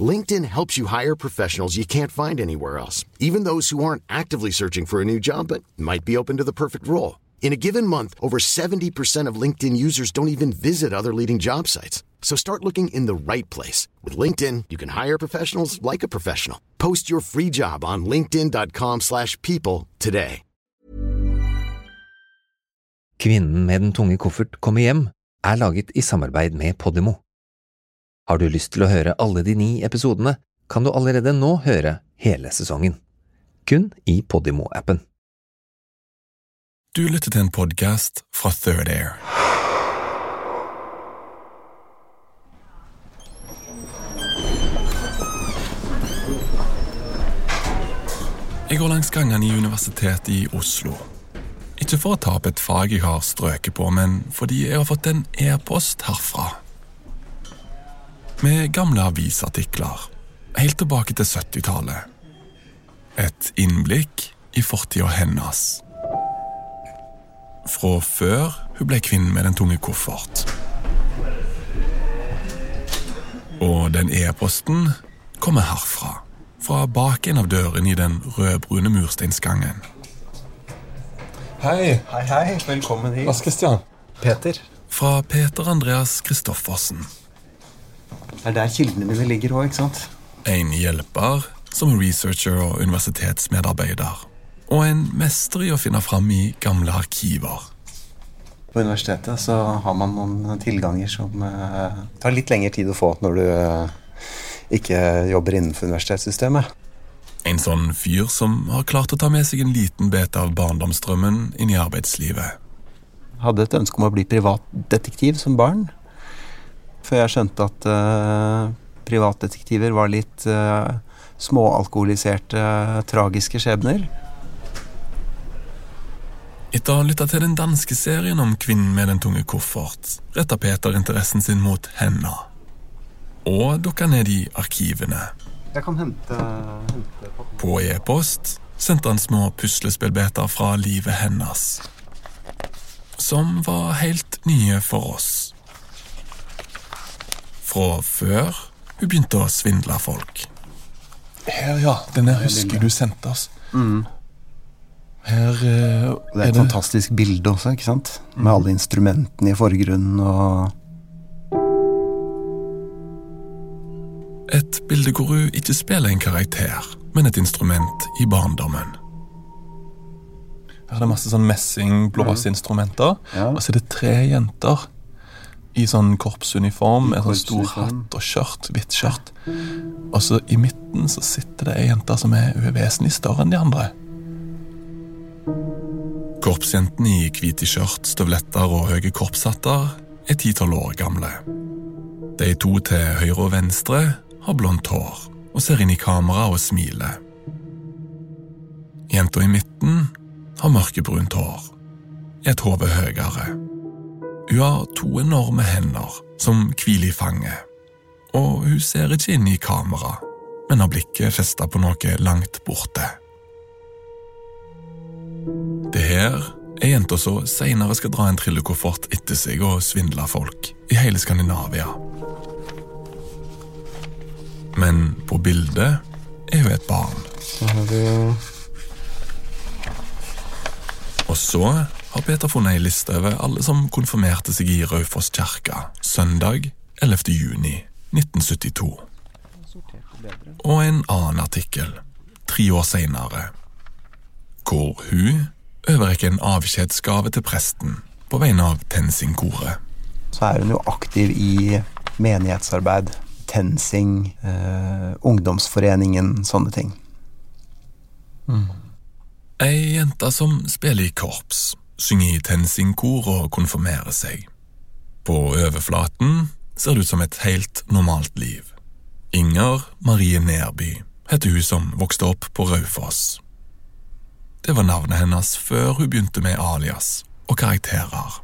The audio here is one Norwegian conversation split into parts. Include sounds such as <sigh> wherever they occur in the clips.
LinkedIn helps you hire professionals you can't find anywhere else, even those who aren't actively searching for a new job but might be open to the perfect role. In a given month, over 70% of LinkedIn users don't even visit other leading job sites. So start looking in the right place. With LinkedIn, you can hire professionals like a professional. Post your free job on linkedin.com slash people today. Kvinnen med den tunge koffert kommer hjem er laget i samarbeid med Podimo. Har du lyst til å høre alle de ni episodene, kan du allerede nå høre hele sesongen. Kun i Podimo-appen. Du lytter til en podkast fra Third Air. Jeg går langs gangene i Universitetet i Oslo. Ikke for å ta opp et fag jeg har strøket på, men fordi jeg har fått en e-post herfra. Med gamle avisartikler, helt tilbake til 70-tallet. Et innblikk i fortida hennes. Fra før hun ble kvinnen med den tunge koffert. Og den e-posten kommer herfra. Fra bak en av dørene i den rødbrune mursteinsgangen. Hei. Hei, hei. Velkommen hit. Lars Kristian. Peter. Fra Peter Andreas Kristoffersen. Det er der kildene mine ligger òg, ikke sant? En hjelper som researcher og universitetsmedarbeider. Og en mester i å finne fram i gamle arkiver. På universitetet så har man noen tilganger som eh, tar litt lengre tid å få når du eh, ikke jobber innenfor universitetssystemet. En sånn fyr som har klart å ta med seg en liten bete av barndomsdrømmen inn i arbeidslivet. Hadde et ønske om å bli privatdetektiv som barn. Før jeg skjønte at uh, privatdetektiver var litt uh, småalkoholiserte, tragiske skjebner. Etter å ha lytta til den danske serien om kvinnen med den tunge koffert, retta Peter interessen sin mot henne. Og dukka ned i arkivene. Jeg kan hente, hente På e-post sendte han små puslespillbiter fra livet hennes. Som var helt nye for oss. Fra før hun begynte å svindle folk. Her, ja. Denne husker du sendte oss. Her eh, Det er et fantastisk bilde også, ikke sant? Med alle instrumentene i forgrunnen og Et bilde hvor hun ikke spiller en karakter, men et instrument i barndommen. Her er det masse sånn messing, blåseinstrumenter. Ja. Og så er det tre jenter i sånn korpsuniform med sånn stor hatt og skjørt, hvitt skjørt. Og så i midten så sitter det ei jente som er hun er vesentlig større enn de andre. Korpsjentene i hvite skjørt, støvletter og høye korpshatter er ti-tolv år gamle. De to til høyre og venstre har blondt hår og ser inn i kamera og smiler. Jenta i midten har mørkebrunt hår, et hode høyere. Hun har to enorme hender som hviler i fanget, og hun ser ikke inn i kamera, men har blikket festa på noe langt borte. Det her er jenta som senere skal dra en trillekoffert etter seg og svindle folk i hele Skandinavia. Men på bildet er hun et barn. Og så har Peter funnet ei liste over alle som konfirmerte seg i Raufoss kirke søndag 11. juni 1972. Og en annen artikkel tre år seinere, hvor hun overrekker en avskjedsgave til presten på vegne av Tensing-koret. så er hun jo aktiv i menighetsarbeid. TenSing, eh, ungdomsforeningen, sånne ting. Ei jente som spiller i korps, synger i TenSing-kor og konfirmere seg. På overflaten ser det ut som et helt normalt liv. Inger Marie Nerby heter hun som vokste opp på Raufoss. Det var navnet hennes før hun begynte med alias og karakterer.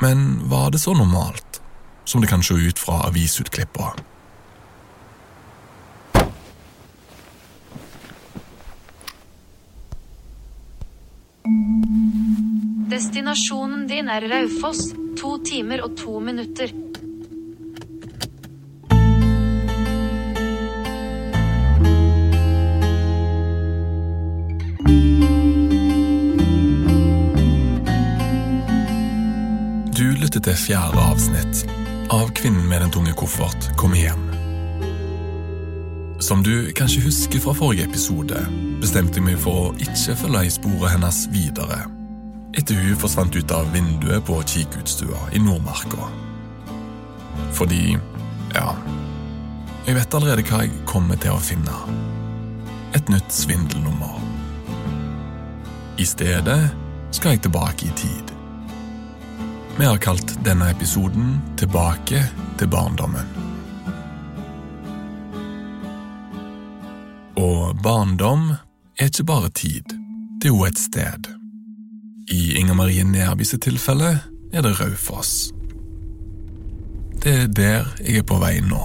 Men var det så normalt som det kan se ut fra avisutklippene? Destinasjonen din er Raufoss. To timer og to minutter. Du lytter til fjerde avsnitt av Kvinnen med den tunge koffert kommer hjem. Som du kanskje husker fra forrige episode, bestemte jeg meg for å ikke følge i sporet hennes videre, etter hun forsvant ut av vinduet på kikkutstua i Nordmarka. Fordi, ja Jeg vet allerede hva jeg kommer til å finne. Et nytt svindelnummer. I stedet skal jeg tilbake i tid. Vi har kalt denne episoden Tilbake til barndommen. Barndom er ikke bare tid, det er jo et sted. I Inger Marie Nærby tilfelle er det Raufoss. Det er der jeg er på vei nå.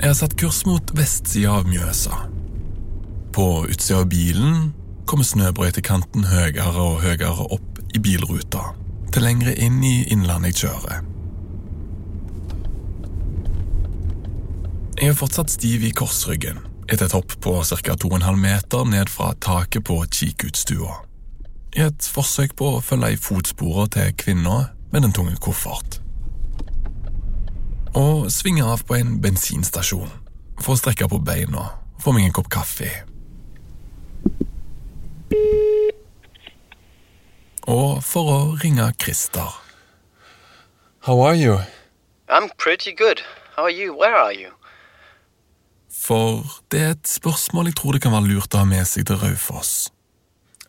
Jeg har satt kurs mot vestsida av Mjøsa. På utsida av bilen kommer snøbrøytekanten høyere og høyere opp i bilruta, til lengre inn i innlandet jeg kjører. Jeg er fortsatt stiv i korsryggen etter et hopp på ca. 2,5 meter ned fra taket på kikkutstua. I et forsøk på å følge i fotsporene til kvinna med den tunge koffert. Og svinge av på en bensinstasjon for å strekke på beina få meg en kopp kaffe. Og for å ringe Christer. How are you? I'm pretty good. How are you? Where are you? For det er et spørsmål jeg tror det kan være lurt å ha med seg til Raufoss.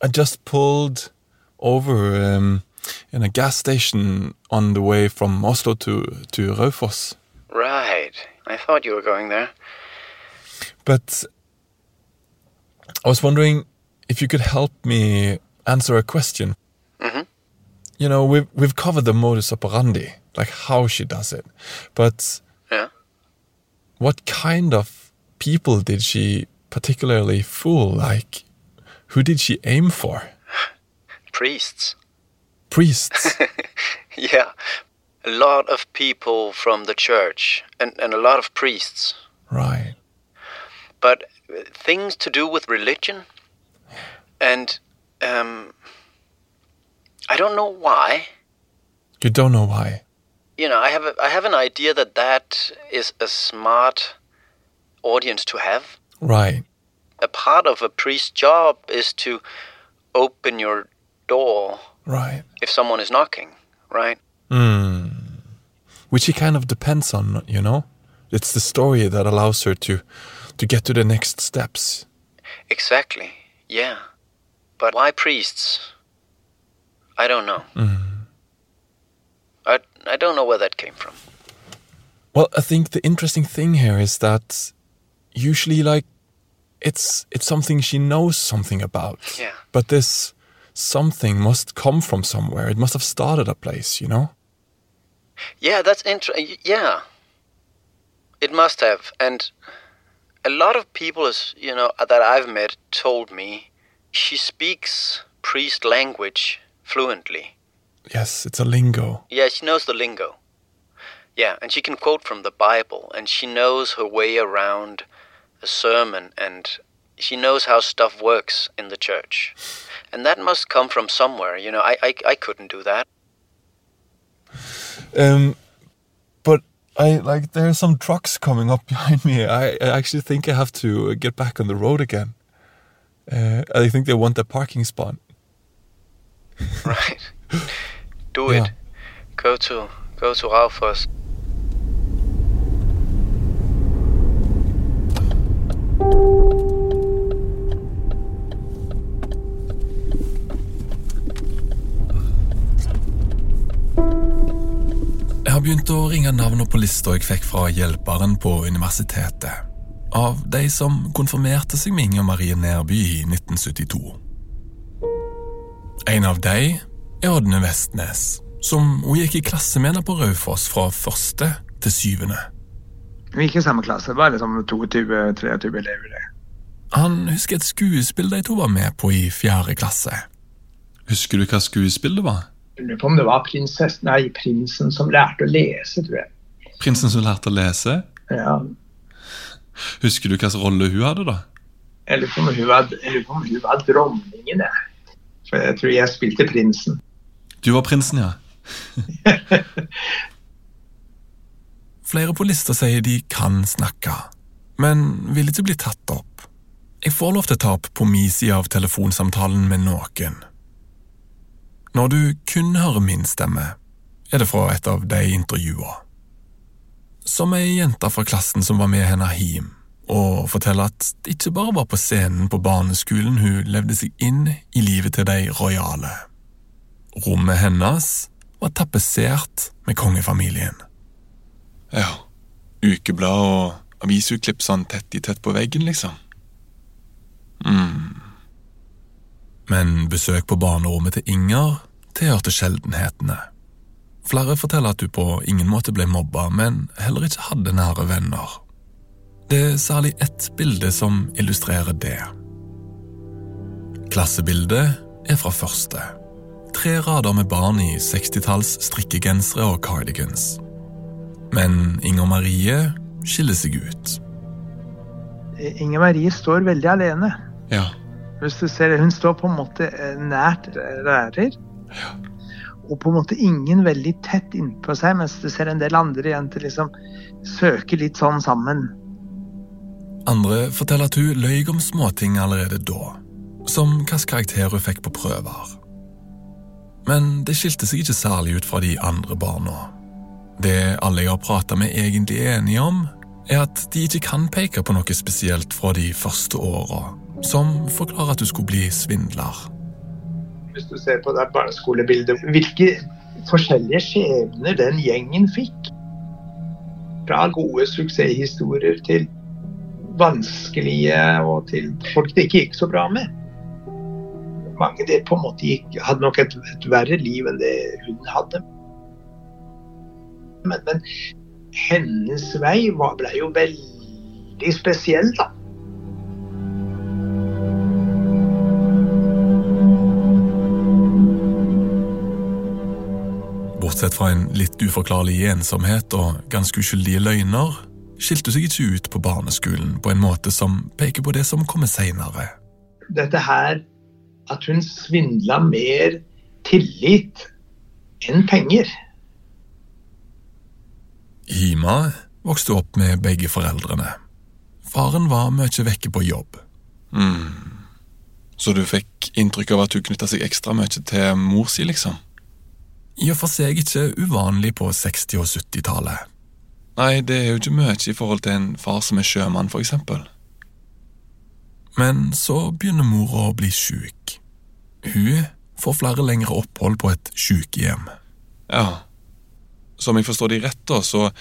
I just pulled over um, in a gas station on the way from Oslo to, to Raufoss. Right. I thought you were going there. But I was wondering if you could help me answer a question. You know, we've, we've covered the modus operandi, like how she does it. But Yeah. what kind of people did she particularly fool? Like, who did she aim for? Priests. Priests? <laughs> yeah. A lot of people from the church and, and a lot of priests. right. But things to do with religion and um I don't know why. You don't know why. You know, I have a, I have an idea that that is a smart audience to have. Right. A part of a priest's job is to open your door Right. if someone is knocking, right? Hmm. Which he kind of depends on, you know? It's the story that allows her to to get to the next steps. Exactly. Yeah. But why priests? I don't know. Mm-hmm. I I don't know where that came from. Well, I think the interesting thing here is that usually like it's it's something she knows something about. Yeah. But this something must come from somewhere. It must have started a place, you know? Yeah, that's interesting. Yeah. It must have. And a lot of people is, you know, that I've met told me she speaks priest language fluently. Yes, it's a lingo. Yeah, she knows the lingo. Yeah, and she can quote from the Bible, and she knows her way around a sermon, and she knows how stuff works in the church. And that must come from somewhere. You know, I, I, I couldn't do that. Um but I like there are some trucks coming up <laughs> behind me. I, I actually think I have to get back on the road again. Uh, I think they want a parking spot. Right. Do it. Yeah. Go to go to Ralph. Jeg har begynt å ringe navnet på lista jeg fikk fra hjelperen på universitetet, av de som konfirmerte seg med Inger Marie Nærby i 1972. En av de er Ådne Vestnes, som hun gikk i klasse med henne på Raufoss fra første til syvende. Vi gikk i samme klasse, bare liksom 22-23 elever. det. Han husker et skuespill de to var med på i fjerde klasse. Husker du hva skuespill det var? Jeg lurer på om det var prinsessen, nei, prinsen som lærte å lese, tror jeg. Prinsen som lærte å lese? Ja, Husker du hvilken rolle hun hadde, da? Jeg lurer på om hun var, dronningen, jeg. For jeg tror jeg spilte prinsen. Du var prinsen, ja. <laughs> Flere på lista sier de kan snakke, men vil ikke bli tatt opp. Jeg får lov til å ta opp på min side av telefonsamtalen med noen. Når du kun hører min stemme, er det fra et av de intervjua. Som ei jente fra klassen som var med henne hjem, og forteller at det ikke bare var på scenen på barneskolen hun levde seg inn i livet til de rojale. Rommet hennes var tapetsert med kongefamilien. Ja. Ukeblad og avisutklipp sånn tett i tett på veggen, liksom. Mm. Men besøk på barnerommet til Inger tilhørte sjeldenhetene. Flere forteller at hun på ingen måte ble mobba, men heller ikke hadde nære venner. Det er særlig ett bilde som illustrerer det. Klassebildet er fra første. Tre rader med barn i 60-talls strikkegensere og cardigans. Men Inger Marie skiller seg ut. Inger Marie står veldig alene. Ja. Hvis du ser, Hun står på en måte eh, nært lærer. Og på en måte ingen veldig tett innpå seg, mens du ser en del andre jenter liksom søke litt sånn sammen. Andre forteller at hun løy om småting allerede da, som hvilken karakter hun fikk på prøver. Men det skilte seg ikke særlig ut fra de andre barna. Det alle jeg har prata med egentlig er enige om, er at de ikke kan peke på noe spesielt fra de første åra, som forklarer at du skulle bli svindler. Hvis du ser på det barneskolebildet, hvilke forskjellige skjebner den gjengen fikk. Fra gode suksesshistorier til vanskelige og til folk det ikke gikk så bra med. Mange det på en måte gikk, hadde nok et, et verre liv enn det hun hadde. Men, men hennes vei var, ble jo veldig spesiell, da. Bortsett fra en litt uforklarlig ensomhet og ganske uskyldige løgner, skilte seg ikke ut på barneskolen på en måte som peker på det som kommer seinere. Dette her at hun svindla mer tillit enn penger. Hima vokste opp med begge foreldrene. Faren var mye vekke på jobb. Mm. Så du fikk inntrykk av at hun knytta seg ekstra mye til mor si, liksom? I og for seg ikke uvanlig på 60- og 70-tallet. Nei, det er jo ikke mye i forhold til en far som er sjømann, for eksempel. Men så begynner mora å bli sjuk. Hun får flere lengre opphold på et sykehjem. Ja. Som jeg forstår deg rett, da, så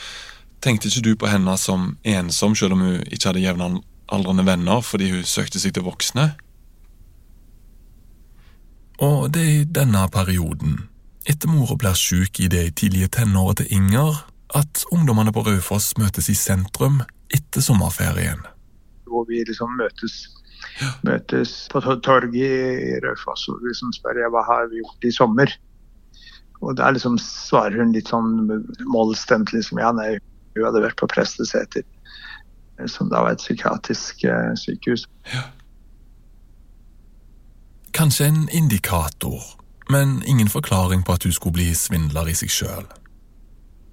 tenkte ikke du på henne som ensom, selv om hun ikke hadde jevnaldrende venner fordi hun søkte seg til voksne? Og det er i denne perioden, etter mora blir sjuk i de tidlige tenåra til Inger, at ungdommene på Raufoss møtes i sentrum etter sommerferien. Hvor vi liksom møtes, møtes på to- torget i Raufoss og liksom spør jeg, hva har vi gjort i sommer. Og da liksom svarer hun litt sånn mollstemt liksom ja, nei, hun hadde vært på Presteseter. Som da var et psykiatrisk eh, sykehus. Kanskje en indikator, men ingen forklaring på at hun skulle bli svindler i seg sjøl.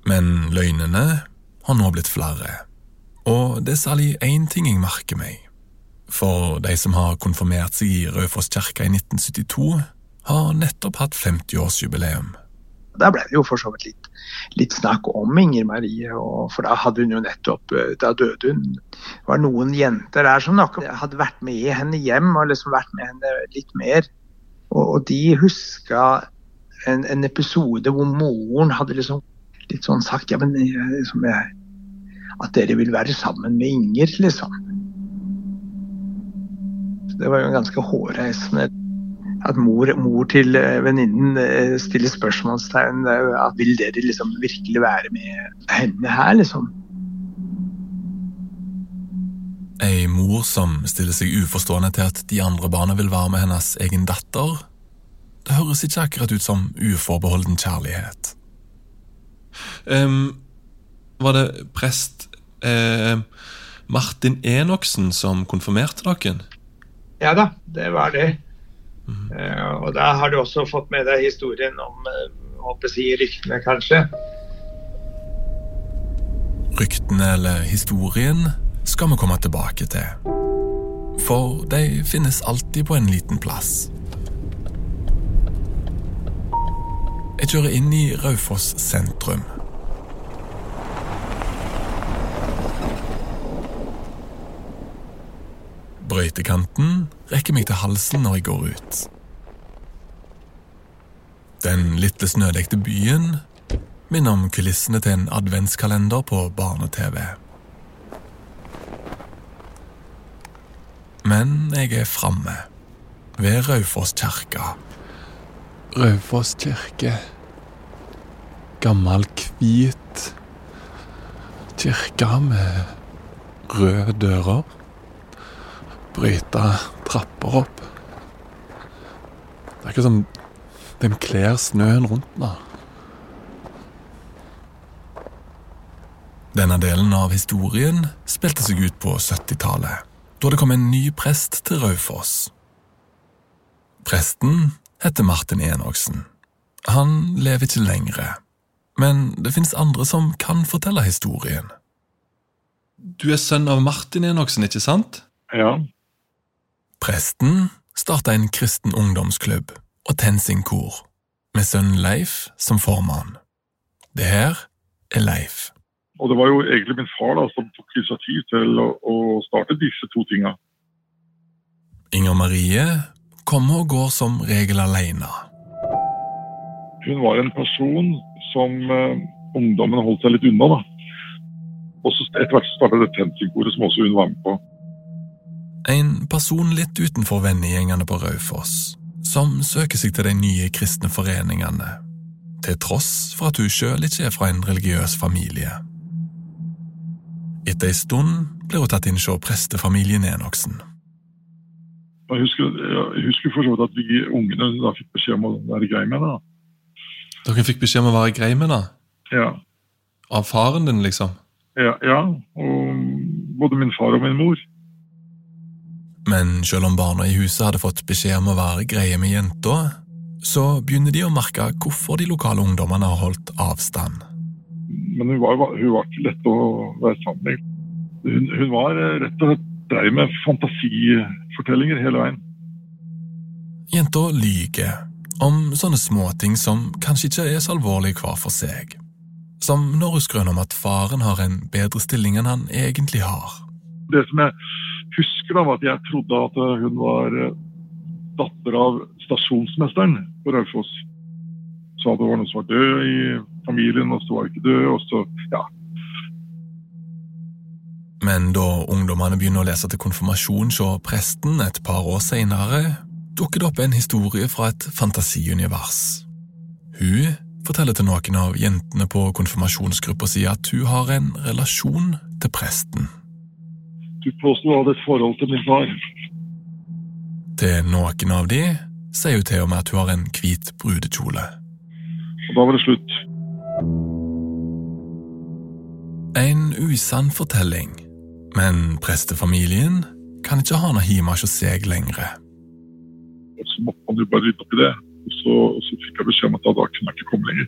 Men løgnene har nå blitt flere, og det er særlig én ting jeg merker meg. For de som har konfirmert seg i Raufoss kirke i 1972, har nettopp hatt 50-årsjubileum. Da ble det jo for så vidt litt, litt snakk om Inger Marie, for da hadde hun jo nettopp eh, Da døde hun. Det var noen jenter der som nok hadde vært med henne hjem og liksom vært med henne litt mer. Og, og de huska en, en episode hvor moren hadde liksom litt sånn sagt ja, men liksom, jeg, At dere vil være sammen med Inger, liksom. Det var jo ganske hårreisende. At mor, mor til venninnen stiller spørsmålstegn at vil dere liksom virkelig være med henne her, liksom. Ei mor som stiller seg uforstående til at de andre barna vil være med hennes egen datter. Det høres ikke akkurat ut som uforbeholden kjærlighet. Um, var det prest eh, Martin Enoksen som konfirmerte dere? Ja da, det var det. Mm. Uh, og da har du også fått med deg historien om håper si, ryktene, kanskje. Ryktene eller historien skal vi komme tilbake til. For de finnes alltid på en liten plass. Jeg kjører inn i Raufoss sentrum. Brøytekanten rekker meg til halsen når jeg går ut. Den lille snødekte byen minner om kulissene til en adventskalender på barne-TV. Men jeg er framme, ved Raufoss kirke. Raufoss kirke. Gammel, hvit kirke med røde dører. Bryte trapper opp. Det er ikke som den kler snøen rundt nå. Denne delen av historien spilte seg ut på 70-tallet, da det kom en ny prest til Raufoss. Presten heter Martin Enoksen. Han lever ikke lenger, men det fins andre som kan fortelle historien. Du er sønn av Martin Enoksen, ikke sant? Ja. Presten starta en kristen ungdomsklubb og TenSing-kor, med sønnen Leif som formann. Det her er Leif. Og det var jo egentlig min far da, som tok initiativ til å, å starte disse to tinga. Inger Marie kommer og går som regel alene. Hun var en person som eh, ungdommen holdt seg litt unna. da. Og så Etter hvert startet det TenSing-koret, som også hun var med på. En person litt utenfor vennegjengene på Raufoss, som søker seg til de nye kristne foreningene, til tross for at hun sjøl ikke er fra en religiøs familie. Etter ei stund blir hun tatt inn hos prestefamilien Enoksen. Jeg husker, jeg husker for så vidt at vi ungene da fikk beskjed om å være grei med det. Dere fikk beskjed om å være grei med det? Ja. Av faren din, liksom? Ja, ja, og både min far og min mor. Men selv om barna i huset hadde fått beskjed om å være greie med jenta, så begynner de å merke hvorfor de lokale ungdommene har holdt avstand. Men hun var, hun var ikke lett å være sammen med. Hun, hun var rett og slett dreiv med fantasifortellinger hele veien. Jenta lyver om sånne småting som kanskje ikke er så alvorlige hver for seg. Som når hun skrøner om at faren har en bedre stilling enn han egentlig har. Det som jeg husker, da, var at jeg trodde at hun var datter av stasjonsmesteren på Raufoss. Sa det var noen som var død i familien, og så var det ikke død. og så, ja, men da ungdommene begynner å lese til konfirmasjon hos presten et par år senere, dukker det opp en historie fra et fantasiunivers. Hun forteller til noen av jentene på konfirmasjonsgruppa si at hun har en relasjon til presten. Du hadde et forhold til min far. Til noen av de sier hun til og med at hun har en hvit brudekjole. Og da var det slutt. En usann fortelling men prestefamilien kan ikke ha noe hjemme hos seg lenger. Så måtte man jo bare rydde opp i det, og så, og så fikk jeg beskjed om at da kunne jeg ikke komme lenger.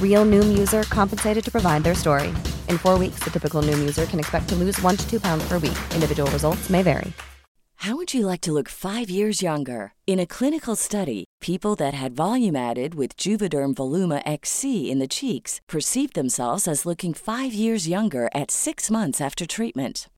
Real Noom user compensated to provide their story. In four weeks, the typical Noom user can expect to lose one to two pounds per week. Individual results may vary. How would you like to look five years younger? In a clinical study, people that had volume added with Juvederm Voluma XC in the cheeks perceived themselves as looking five years younger at six months after treatment.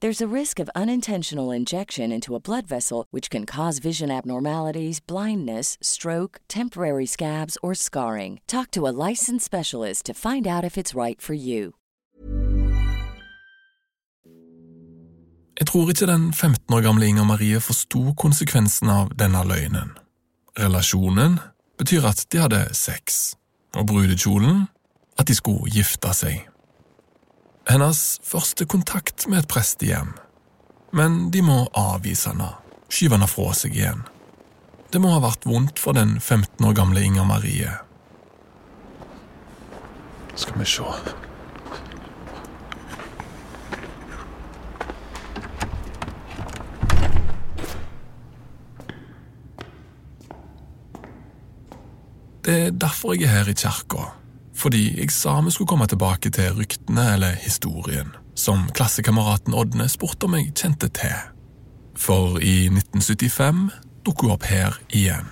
There's a risk of unintentional injection into a blood vessel, which can cause vision abnormalities, blindness, stroke, temporary scabs, or scarring. Talk to a licensed specialist to find out if it's right for you. Jeg tror ikke den 15 år gamle Inger Marie forsto konsekvensen av denne løgnen. Relasjonen betyr at de hadde sex, og brudekjolen at de skulle gifte seg. Hennes første kontakt med et prestehjem, men de må avvise henne, skyve henne fra seg igjen. Det må ha vært vondt for den 15 år gamle Inger Marie. Skal vi se Det er derfor jeg er her i kirka. Fordi jeg sa vi skulle komme tilbake til ryktene eller historien, som klassekameraten Ådne spurte om jeg kjente til. For i 1975 dukker hun opp her igjen.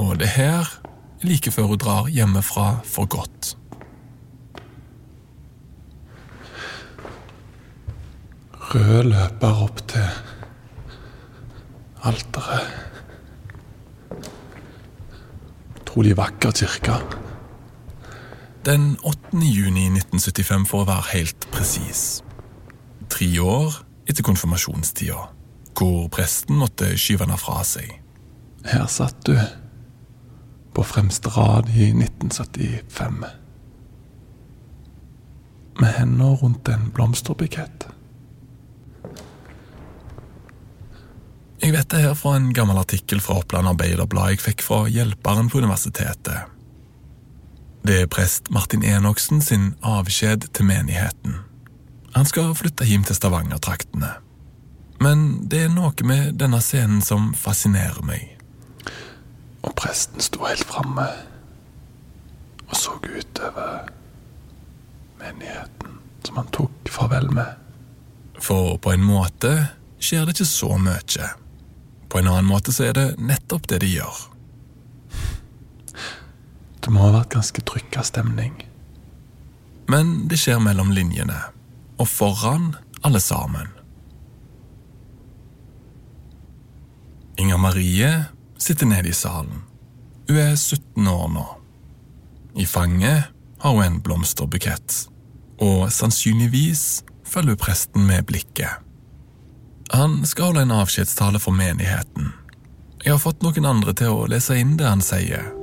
Og det er her, like før hun drar hjemmefra for godt. Rød løper opp til alteret. Utrolig vakker kirke. Den 8. juni 1975, for å være helt presis. Tre år etter konfirmasjonstida, hvor presten måtte skyve henne fra seg. Her satt du, på fremste rad i 1975. Med hendene rundt en blomsterbukett. Jeg vet det her fra en gammel artikkel fra Oppland Arbeiderblad jeg fikk fra hjelperen på universitetet. Det er prest Martin Enoksen sin avskjed til menigheten. Han skal flytte hjem til Stavanger-traktene. Men det er noe med denne scenen som fascinerer meg. Og presten sto helt framme og så utover menigheten som han tok farvel med. For på en måte skjer det ikke så mye. På en annen måte så er det nettopp det de gjør. Det må ha vært ganske trykka stemning. Men det skjer mellom linjene, og foran alle sammen. Inger Marie sitter nede i salen. Hun er 17 år nå. I fanget har hun en blomsterbukett, og sannsynligvis følger hun presten med blikket. Han skal holde en avskjedstale for menigheten. Jeg har fått noen andre til å lese inn det han sier.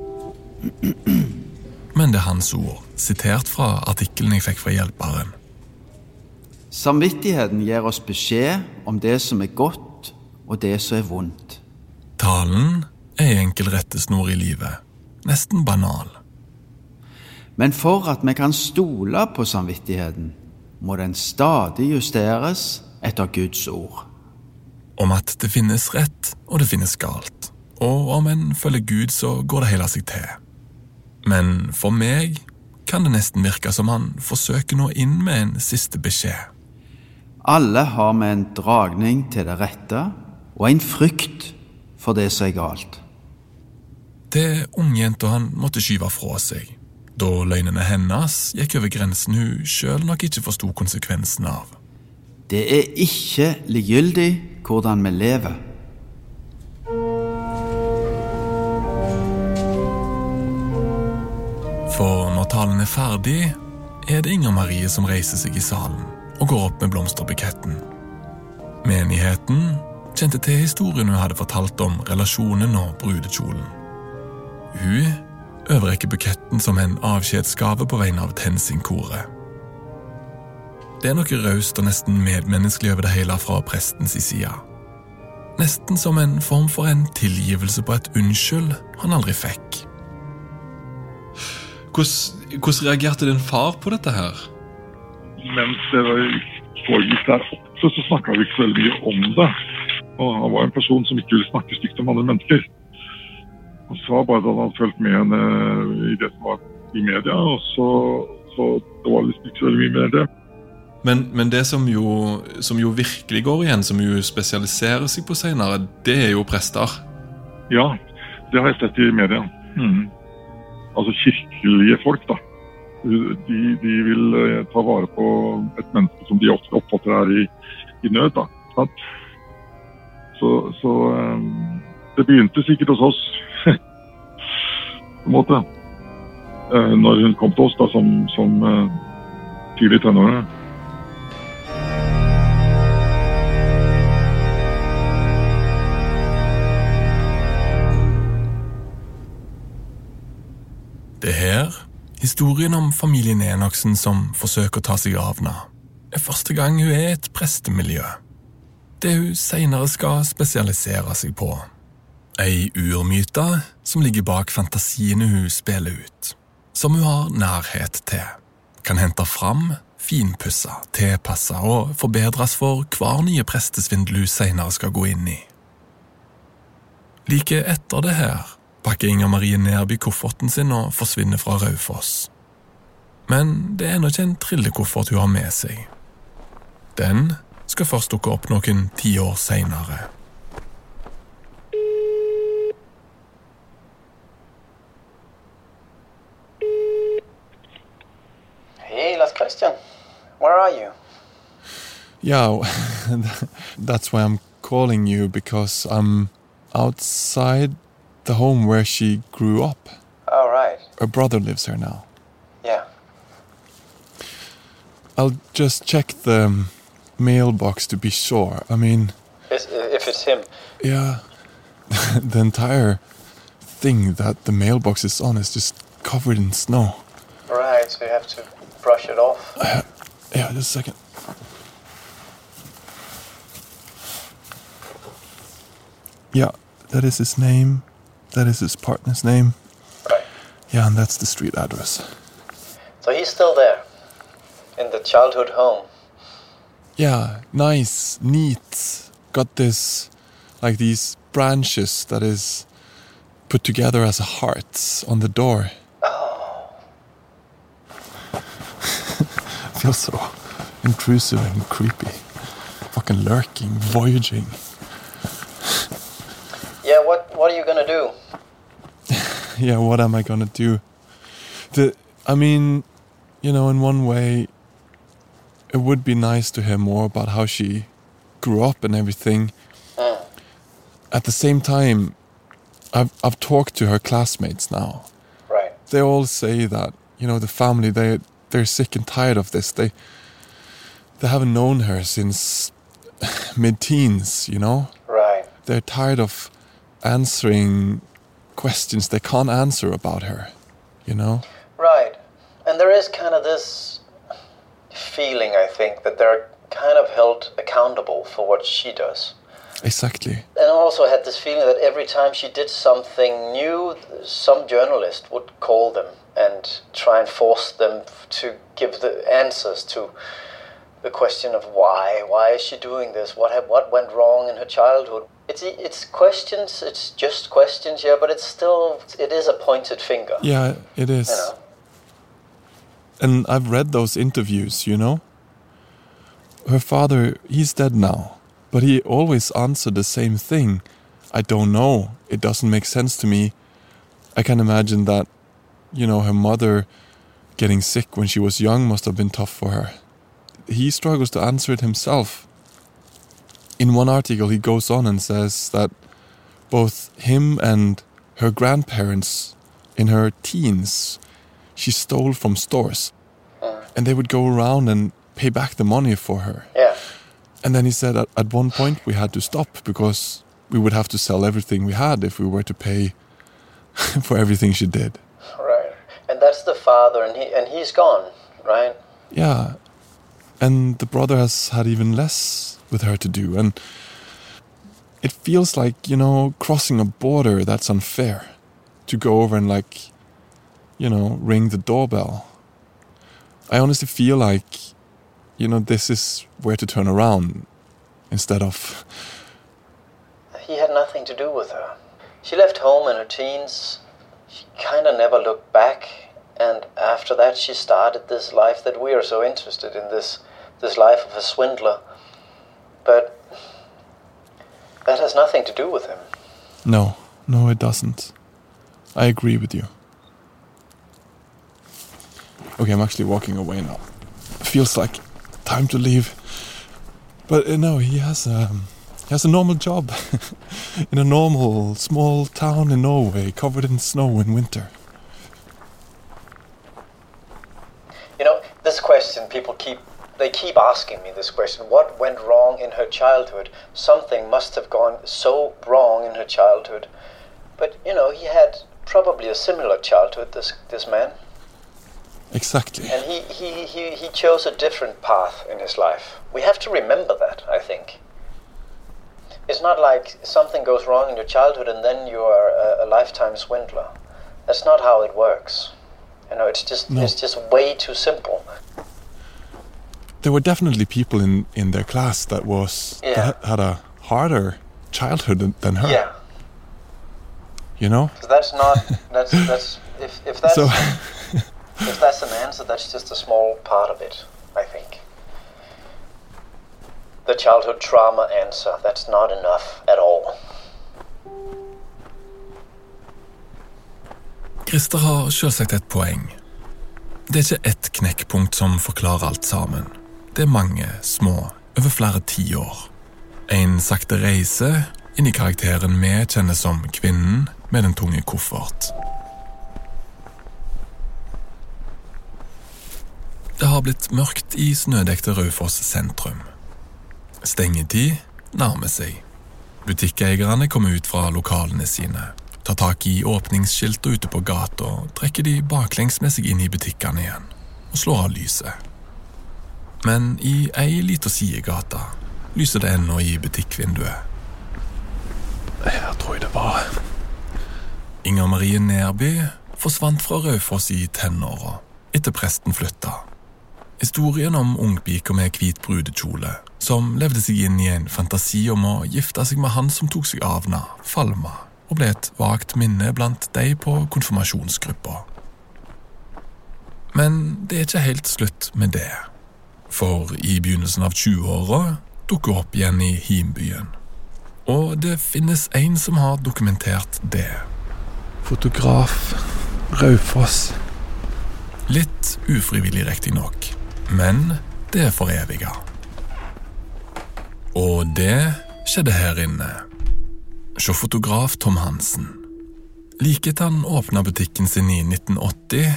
Men det er hans ord, sitert fra artikkelen jeg fikk fra hjelperen. Samvittigheten gir oss beskjed om det som er godt, og det som er vondt. Talen er en enkel rettesnor i livet. Nesten banal. Men for at vi kan stole på samvittigheten, må den stadig justeres etter Guds ord. Om at det finnes rett, og det finnes galt. Og om en følger Gud, så går det hele seg til. Men for meg kan det nesten virke som han forsøker nå inn med en siste beskjed. Alle har vi en dragning til det rette og en frykt for det som er galt. Det ungjenta han måtte skyve fra seg, da løgnene hennes gikk over grensen hun sjøl nok ikke forsto konsekvensen av. Det er ikke likegyldig hvordan vi lever. For når talen er ferdig, er det Inger Marie som reiser seg i salen og går opp med blomsterbuketten. Menigheten kjente til historien hun hadde fortalt om relasjonen og brudekjolen. Hun overrekker buketten som en avskjedsgave på vegne av Tensing-koret. Det er noe raust og nesten medmenneskelig over det hele fra prestens side. Nesten som en form for en tilgivelse på et unnskyld han aldri fikk. Hvordan, hvordan reagerte din far på dette her? Mens det foregikk der oppe, så snakka vi ikke så veldig mye om det. Og han var en person som ikke ville snakke stygt om andre mennesker. Han sa bare at han hadde fulgt med henne i det som var i media, og så, så det var liksom ikke så veldig mye mer det. Men, men det som jo, som jo, virkelig går igjen, som jo spesialiserer seg på senere, det er jo prester. Ja, det har jeg sett i media. Mm. Altså kirkelige folk, da. De, de, vil eh, ta vare på et menneske som de ofte oppfatter er i, i nød. da. Så, så um, det begynte sikkert hos oss, <laughs> på en måte. Uh, når hun kom til oss da som, som tidlig tenåring. Det her, historien om familien Enoksen som forsøker å ta seg av henne, er første gang hun er i et prestemiljø. Det hun senere skal spesialisere seg på. Ei urmyte som ligger bak fantasiene hun spiller ut, som hun har nærhet til, kan hente fram, finpusse, tilpasse og forbedres for hver nye prestesvindel hun senere skal gå inn i. Like etter det her pakker Inger Marie Nærby kofferten sin og forsvinner fra Raufoss. Men det er ennå ikke en trillekoffert hun har med seg. Den skal først dukke opp noen tiår seinere. Hey, Lars Christian. Where are you? Yeah, <laughs> that's why I'm calling you because I'm outside the home where she grew up. All right. Her brother lives here now. Yeah. I'll just check the mailbox to be sure. I mean, If, if it's him. yeah, <laughs> the entire thing that the mailbox is on is just covered in snow. Right, so you have to brush it off. Uh, yeah, just a second. Yeah, that is his name. That is his partner's name. Yeah, and that's the street address. So he's still there. In the childhood home. Yeah, nice, neat. Got this, like these branches that is put together as a heart on the door. Oh. <laughs> Feels so intrusive and creepy. Fucking lurking, voyaging. Yeah, what what are you gonna do? <laughs> yeah, what am I gonna do? The, I mean, you know, in one way, it would be nice to hear more about how she grew up and everything. Uh. At the same time, I've I've talked to her classmates now. Right. They all say that you know, the family they they're sick and tired of this. They they haven't known her since <sighs> mid-teens, you know. Right. They're tired of answering questions they can't answer about her, you know. Right. And there is kind of this feeling, I think, that they're kind of held accountable for what she does. Exactly. And I also had this feeling that every time she did something new, some journalist would call them and try and force them to give the answers to the question of why. Why is she doing this? What have, what went wrong in her childhood? It's it's questions. It's just questions, yeah, but it's still it is a pointed finger. Yeah, it is. You know? And I've read those interviews, you know. Her father, he's dead now, but he always answered the same thing. I don't know. It doesn't make sense to me. I can imagine that, you know, her mother getting sick when she was young must have been tough for her. He struggles to answer it himself. In one article, he goes on and says that both him and her grandparents in her teens, she stole from stores. And they would go around and pay back the money for her. Yeah. And then he said at, at one point we had to stop because we would have to sell everything we had if we were to pay <laughs> for everything she did. Right. And that's the father, and he and he's gone, right? Yeah. And the brother has had even less with her to do. And it feels like, you know, crossing a border that's unfair. To go over and, like, you know, ring the doorbell. I honestly feel like, you know, this is where to turn around instead of. He had nothing to do with her. She left home in her teens. She kind of never looked back. And after that, she started this life that we are so interested in this, this life of a swindler. But that has nothing to do with him. No, no, it doesn't. I agree with you. Okay, I'm actually walking away now. Feels like time to leave. But uh, no, he has a he has a normal job <laughs> in a normal small town in Norway, covered in snow in winter. You know, this question people keep they keep asking me this question. What went wrong in her childhood? Something must have gone so wrong in her childhood. But you know, he had probably a similar childhood, this this man. Exactly. And he, he, he, he chose a different path in his life. We have to remember that, I think. It's not like something goes wrong in your childhood and then you are a, a lifetime swindler. That's not how it works. You know, it's just No. it's just way too simple. There were definitely people in in their class that was Yeah. that had a harder childhood than, than her. Yeah. You know. 'Cause that's not that's that's if if that's So <laughs> if that's an answer, that's just a small part of it, I think. The childhood trauma answer, that's not enough at all. Christer har selvsagt et poeng. Det er ikke ett knekkpunkt som forklarer alt sammen. Det er mange små, over flere tiår. En sakte reise inn i karakteren vi kjenner som kvinnen med den tunge koffert. Det har blitt mørkt i snødekte Raufoss sentrum. Stengetid nærmer seg. Butikkeierne kommer ut fra lokalene sine, tar tak i åpningsskiltene ute på gata, trekker de baklengs med seg inn i butikkene igjen og slår av lyset. Men i ei lita sidegate lyser det ennå i butikkvinduet. Her tror jeg det var Inger Marie Nerby forsvant fra Raufoss i tenåra etter presten flytta. Historien om ungpika med hvit brudekjole som levde seg inn i en fantasi om å gifte seg med han som tok seg av henne, falma og ble et vagt minne blant de på konfirmasjonsgruppa. Men det er ikke helt slutt med det. For i begynnelsen av 20-åra dukker opp igjen i himbyen. Og det finnes en som har dokumentert det. fotograf Raufoss. Litt ufrivillig, riktignok, men det er foreviga. Og det skjedde her inne. Se fotograf Tom Hansen. Like etter han åpna butikken sin i 1980,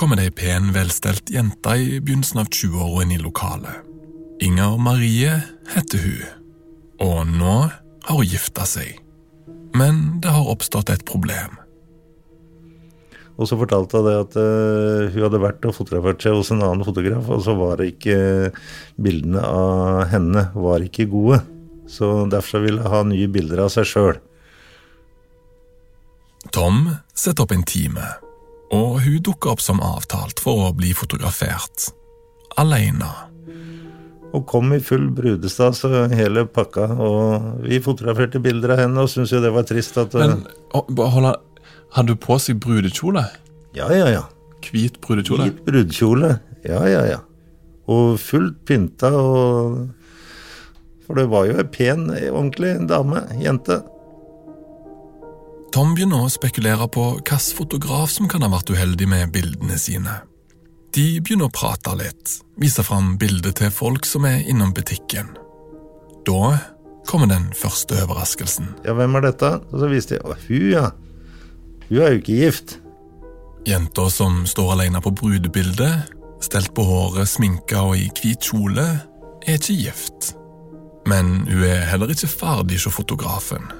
kommer det ei pen, velstelt jente i begynnelsen av 20-åra inn i lokalet. Inger Marie heter hun, og nå har hun gifta seg. Men det har oppstått et problem. Og så fortalte hun det at uh, hun hadde vært og fotografert seg hos en annen fotograf, og så var det ikke Bildene av henne var ikke gode. Så derfor ville hun ha nye bilder av seg sjøl. Tom setter opp en time, og hun dukka opp som avtalt for å bli fotografert. Alene. Og kom i full brudestas og hele pakka. Og vi fotograferte bilder av henne og syntes jo det var trist at Men hold an, hadde du på seg brudekjole? Ja, ja, ja. Hvit brudekjole? Hvit brudekjole. Ja, ja, ja. Og fullt pynta og For det var jo ei pen, ordentlig dame. Jente. Tom begynner å spekulere på hvilken fotograf som kan ha vært uheldig med bildene sine. De begynner å prate litt, vise fram bilder til folk som er innom butikken. Da kommer den første overraskelsen. Ja, hvem er dette? Og så viste de Å, hun, ja. Hun er jo ikke gift. Jenta som står alene på brudebildet, stelt på håret, sminka og i hvit kjole, er ikke gift. Men hun er heller ikke ferdig hos fotografen.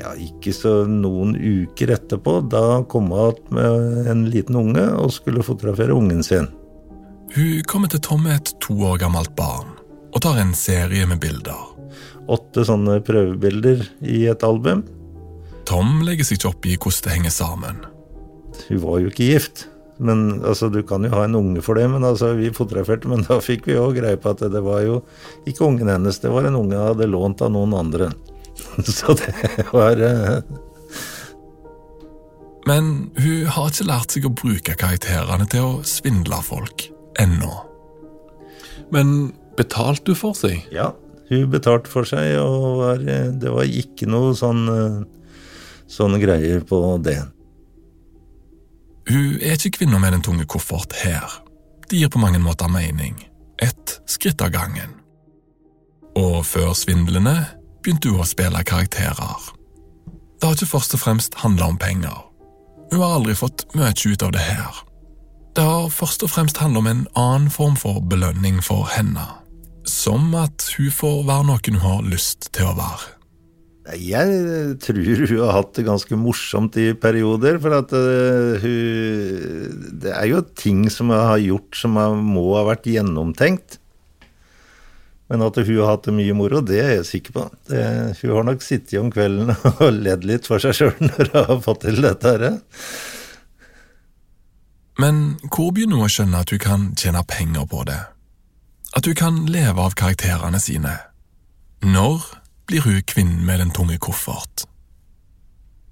Ja, ikke så noen uker etterpå. Da kom hun igjen med en liten unge og skulle fotografere ungen sin. Hun kommer til Tom med et to år gammelt barn og tar en serie med bilder. Åtte sånne prøvebilder i et album. Tom legger seg ikke opp i hvordan det henger sammen. Hun var jo ikke gift. Men altså, Du kan jo ha en unge for det, men altså, vi fotograferte, men da fikk vi òg greie på at det var jo ikke ungen hennes, det var en unge hun hadde lånt av noen andre. <laughs> Så det var uh... Men hun har ikke lært seg å bruke karakterene til å svindle folk ennå. Men betalte du for seg? Ja, hun betalte for seg, og var, det var ikke noe sånn sånne greier på det. Hun er ikke kvinna med den tunge koffert her. Det gir på mange måter mening. Ett skritt av gangen. Og før svindlene begynte hun å spille karakterer. Det har ikke først og fremst handla om penger. Hun har aldri fått mye ut av det her. Det har først og fremst handla om en annen form for belønning for henne. Som at hun får være noen hun har lyst til å være. Jeg tror hun har hatt det ganske morsomt i perioder. For at uh, hun Det er jo ting som hun har gjort som må ha vært gjennomtenkt. Men at hun har hatt det mye moro, det er jeg sikker på. Det, hun har nok sittet om kvelden <laughs> og ledd litt for seg sjøl når hun har fått til dette her. Men hvor begynner hun å skjønne at hun kan tjene penger på det? At hun kan leve av karakterene sine? Når blir hun kvinnen med den tunge koffert?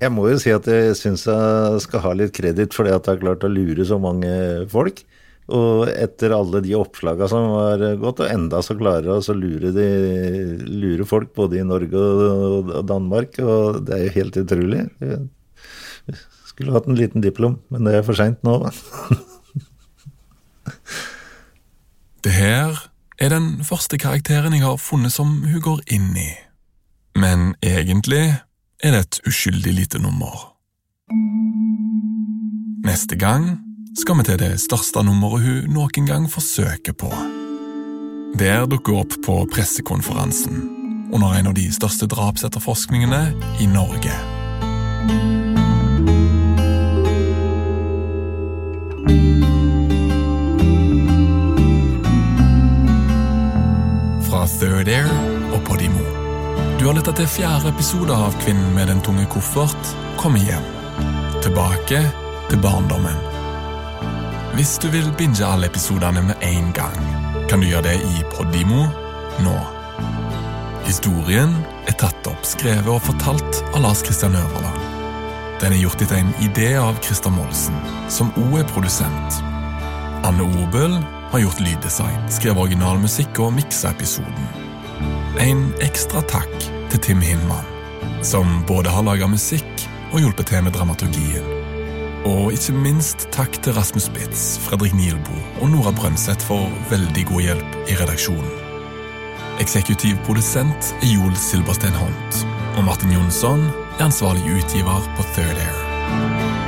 Jeg må jo si at jeg syns jeg skal ha litt kreditt for det at jeg har klart å lure så mange folk. Og etter alle de oppslaga som har gått, og enda så klarer jeg å lure, de, lure folk både i Norge og Danmark, og det er jo helt utrolig. Jeg skulle hatt en liten diplom, men det er for seint nå. <laughs> det her er den første karakteren jeg har funnet som hun går inn i. Men egentlig er det et uskyldig lite nummer. Neste gang skal vi til det største nummeret hun noen gang forsøker på. Der dukker hun opp på pressekonferansen under en av de største drapsetterforskningene i Norge. Fra Third Air og Podimo. Du har lytta til fjerde episode av Kvinnen med den tunge koffert kommer hjem. Tilbake til barndommen. Hvis du vil binge alle episodene med en gang, kan du gjøre det i Podimo nå. Historien er tatt opp, skrevet og fortalt av Lars Kristian Øverland. Den er gjort etter en idé av Christer Molsen, som òg er produsent. Anne Obel har gjort lyddesign, skrevet originalmusikk og miksa episoden. En ekstra takk til Tim Hinman, som både har laga musikk og hjulpet til med dramaturgien. Og ikke minst takk til Rasmus Spitz, Fredrik Nielbo og Nora Brømseth for veldig god hjelp i redaksjonen. Eksekutiv produsent er Joel Silberstein Hont, og Martin Jonsson er ansvarlig utgiver på Third Air.